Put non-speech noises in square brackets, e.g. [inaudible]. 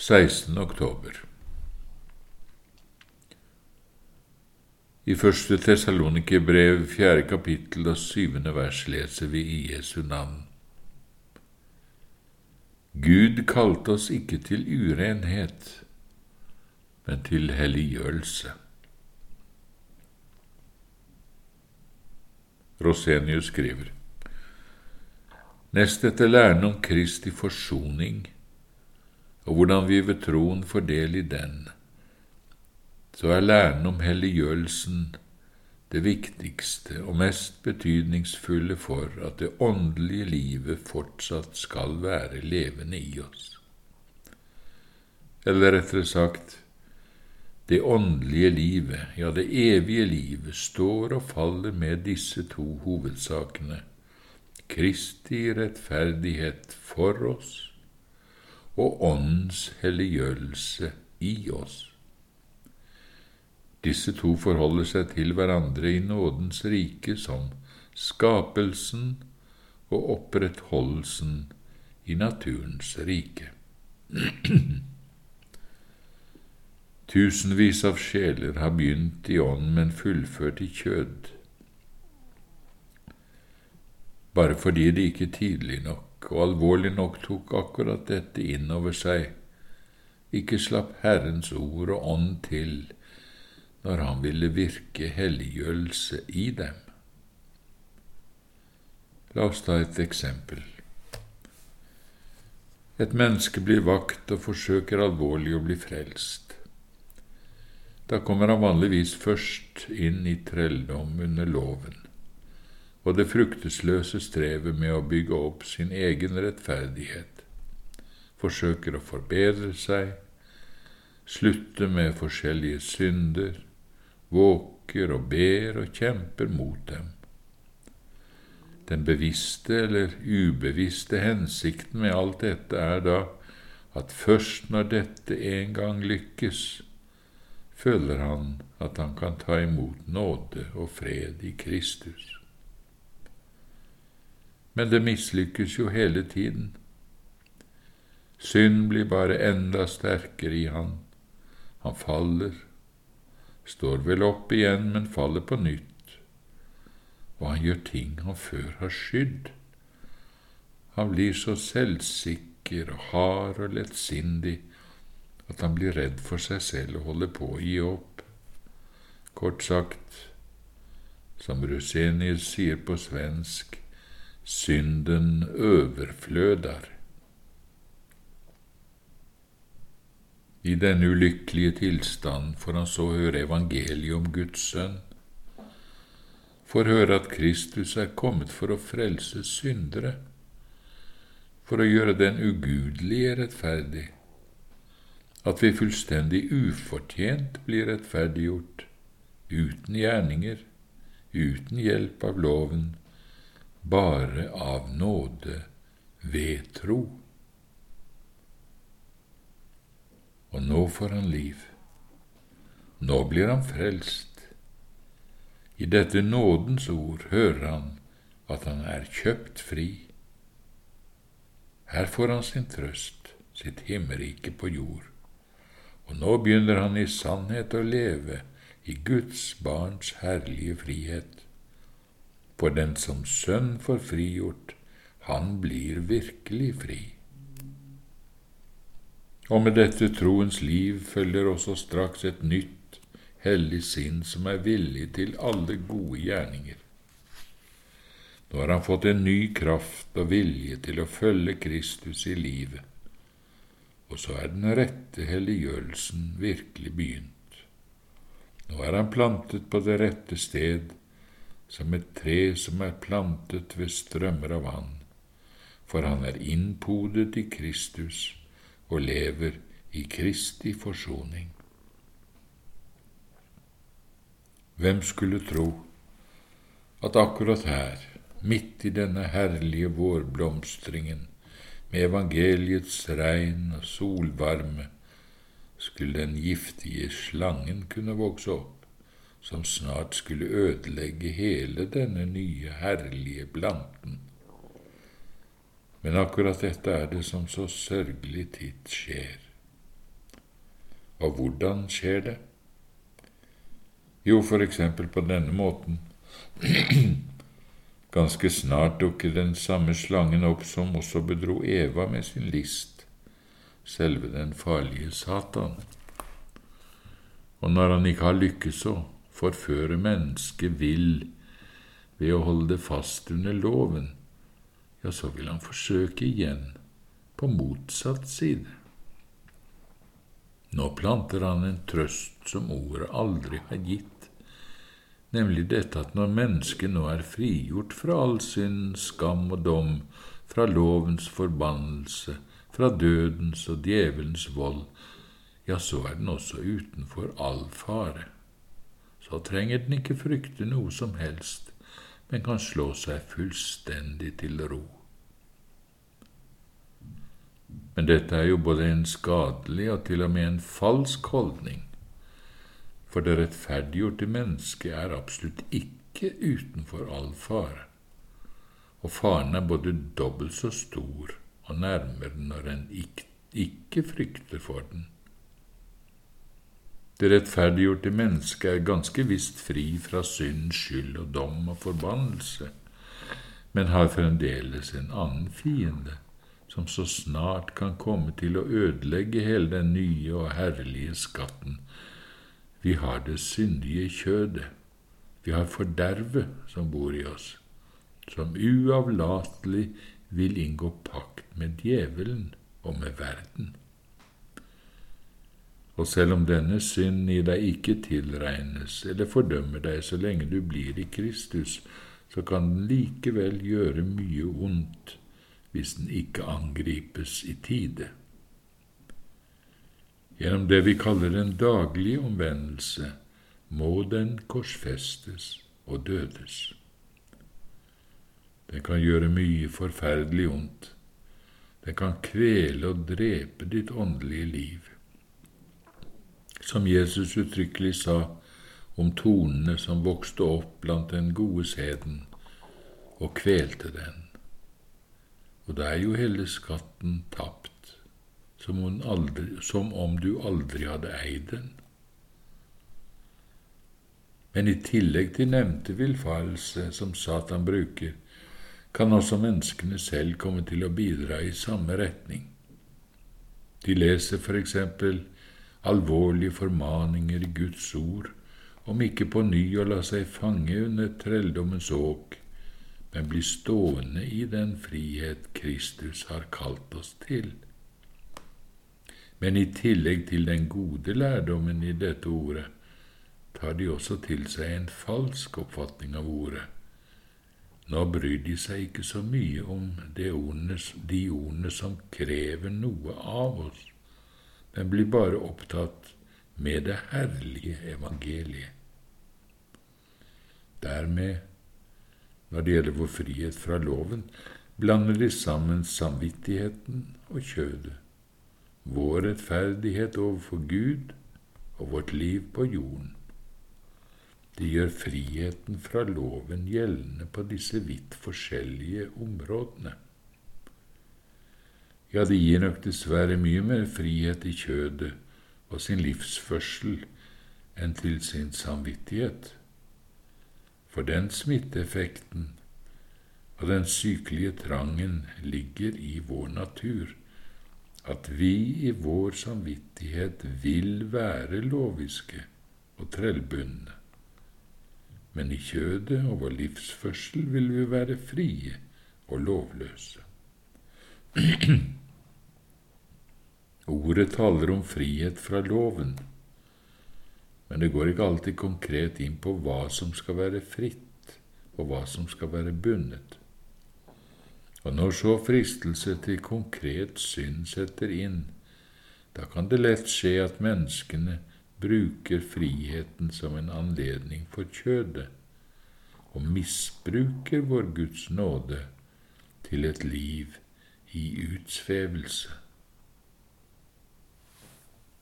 16. oktober. I første Tessalonikerbrev, fjerde kapittel og syvende vers leser vi i Jesu navn. Gud kalte oss ikke til urenhet, men til helliggjørelse. Rosenius skriver Nest etter læren om Kristi forsoning og hvordan vi ved troen får del i den, så er læren om helliggjørelsen det viktigste og mest betydningsfulle for at det åndelige livet fortsatt skal være levende i oss. Eller rettere sagt, det åndelige livet, ja, det evige livet, står og faller med disse to hovedsakene, Kristi rettferdighet for oss og Åndens helliggjørelse i oss. Disse to forholder seg til hverandre i nådens rike som skapelsen og opprettholdelsen i naturens rike. [clears throat] Tusenvis av sjeler har begynt i ånd, men fullført i kjød, bare fordi de ikke tidlig nok og alvorlig nok tok akkurat dette inn over seg, ikke slapp Herrens ord og ånd til når han ville virke helliggjørelse i dem. La oss ta et eksempel. Et menneske blir vakt og forsøker alvorlig å bli frelst. Da kommer han vanligvis først inn i trelldom under loven og det fruktesløse strevet med å bygge opp sin egen rettferdighet, forsøker å forbedre seg, slutte med forskjellige synder, våker og ber og kjemper mot dem. Den bevisste eller ubevisste hensikten med alt dette er da at først når dette en gang lykkes, føler han at han kan ta imot nåde og fred i Kristus men det mislykkes jo hele tiden. Synd blir bare enda sterkere i han. Han faller, står vel opp igjen, men faller på nytt, og han gjør ting han før har skydd. Han blir så selvsikker og hard og lettsindig at han blir redd for seg selv og holder på å gi opp. Kort sagt, som Rusenius sier på svensk, synden overfløder. I denne ulykkelige tilstand får han så høre evangeliet om Guds sønn, får høre at Kristus er kommet for å frelse syndere, for å gjøre den ugudelige rettferdig, at vi fullstendig ufortjent blir rettferdiggjort, uten gjerninger, uten hjelp av loven, bare av nåde ved tro. Og nå får han liv. Nå blir han frelst. I dette nådens ord hører han at han er kjøpt fri. Her får han sin trøst, sitt himmerike på jord, og nå begynner han i sannhet å leve i Guds barns herlige frihet for den som Sønn får frigjort, han blir virkelig fri. Og med dette troens liv følger også straks et nytt, hellig sinn som er villig til alle gode gjerninger. Nå har han fått en ny kraft og vilje til å følge Kristus i livet, og så er den rette helliggjørelsen virkelig begynt. Nå er han plantet på det rette sted, som et tre som er plantet ved strømmer av vann, for han er innpodet i Kristus og lever i Kristi forsoning. Hvem skulle tro at akkurat her, midt i denne herlige vårblomstringen, med evangeliets regn og solvarme, skulle den giftige slangen kunne vokse opp? Som snart skulle ødelegge hele denne nye, herlige planten. Men akkurat dette er det som så sørgelig titt skjer. Og hvordan skjer det? Jo, for eksempel på denne måten. [clears throat] Ganske snart dukker den samme slangen opp som også bedro Eva med sin list, selve den farlige Satan. Og når han ikke har lykkes å forføre mennesket vil ved å holde det fast under loven, ja, så vil han forsøke igjen på motsatt side. Nå planter han en trøst som ordet aldri har gitt, nemlig dette at når mennesket nå er frigjort fra all synd, skam og dom, fra lovens forbannelse, fra dødens og djevelens vold, ja, så er den også utenfor all fare. Så trenger den ikke frykte noe som helst, men kan slå seg fullstendig til ro. Men dette er jo både en skadelig og til og med en falsk holdning, for det rettferdiggjorte mennesket er absolutt ikke utenfor all fare, og faren er både dobbelt så stor og nærmere når en ikke, frykter for den. Det rettferdiggjorte mennesket er ganske visst fri fra synd, skyld og dom og forbannelse, men har fremdeles en annen fiende, som så snart kan komme til å ødelegge hele den nye og herlige skatten. Vi har det syndige kjødet, vi har fordervet som bor i oss, som uavlatelig vil inngå pakt med djevelen og med verden. Og selv om denne synd i deg ikke tilregnes eller fordømmer deg så lenge du blir i Kristus, så kan den likevel gjøre mye ondt hvis den ikke angripes i tide. Gjennom det vi kaller en daglig omvendelse, må den korsfestes og dødes. Den kan gjøre mye forferdelig ondt. Den kan kvele og drepe ditt åndelige liv som Jesus uttrykkelig sa om tonene som vokste opp blant den gode sæden og kvelte den. Og da er jo hele skatten tapt, som, aldri, som om du aldri hadde eid den. Men i tillegg til nevnte villfarelse som Satan bruker, kan også menneskene selv komme til å bidra i samme retning. De leser for eksempel alvorlige formaninger i Guds ord om ikke på ny å la seg fange under trelldommens åk, men bli stående i den frihet Kristus har kalt oss til. Men i tillegg til den gode lærdommen i dette ordet tar de også til seg en falsk oppfatning av ordet. Nå bryr de seg ikke så mye om de ordene, de ordene som krever noe av oss men blir bare opptatt med det herlige evangeliet. Dermed, når det gjelder vår frihet fra loven, blander de sammen samvittigheten og kjødet, vår rettferdighet overfor Gud og vårt liv på jorden. De gjør friheten fra loven gjeldende på disse vidt forskjellige områdene. Ja, det gir nok dessverre mye mer frihet i kjødet og sin livsførsel enn til sin samvittighet. For den smitteeffekten og den sykelige trangen ligger i vår natur, at vi i vår samvittighet vil være loviske og trellbundne, men i kjødet og vår livsførsel vil vi være frie og lovløse. [clears throat] Ordet taler om frihet fra loven, men det går ikke alltid konkret inn på hva som skal være fritt, og hva som skal være bundet. Og når så fristelse til konkret synd setter inn, da kan det lett skje at menneskene bruker friheten som en anledning for kjødet, og misbruker vår Guds nåde til et liv i utsvevelse.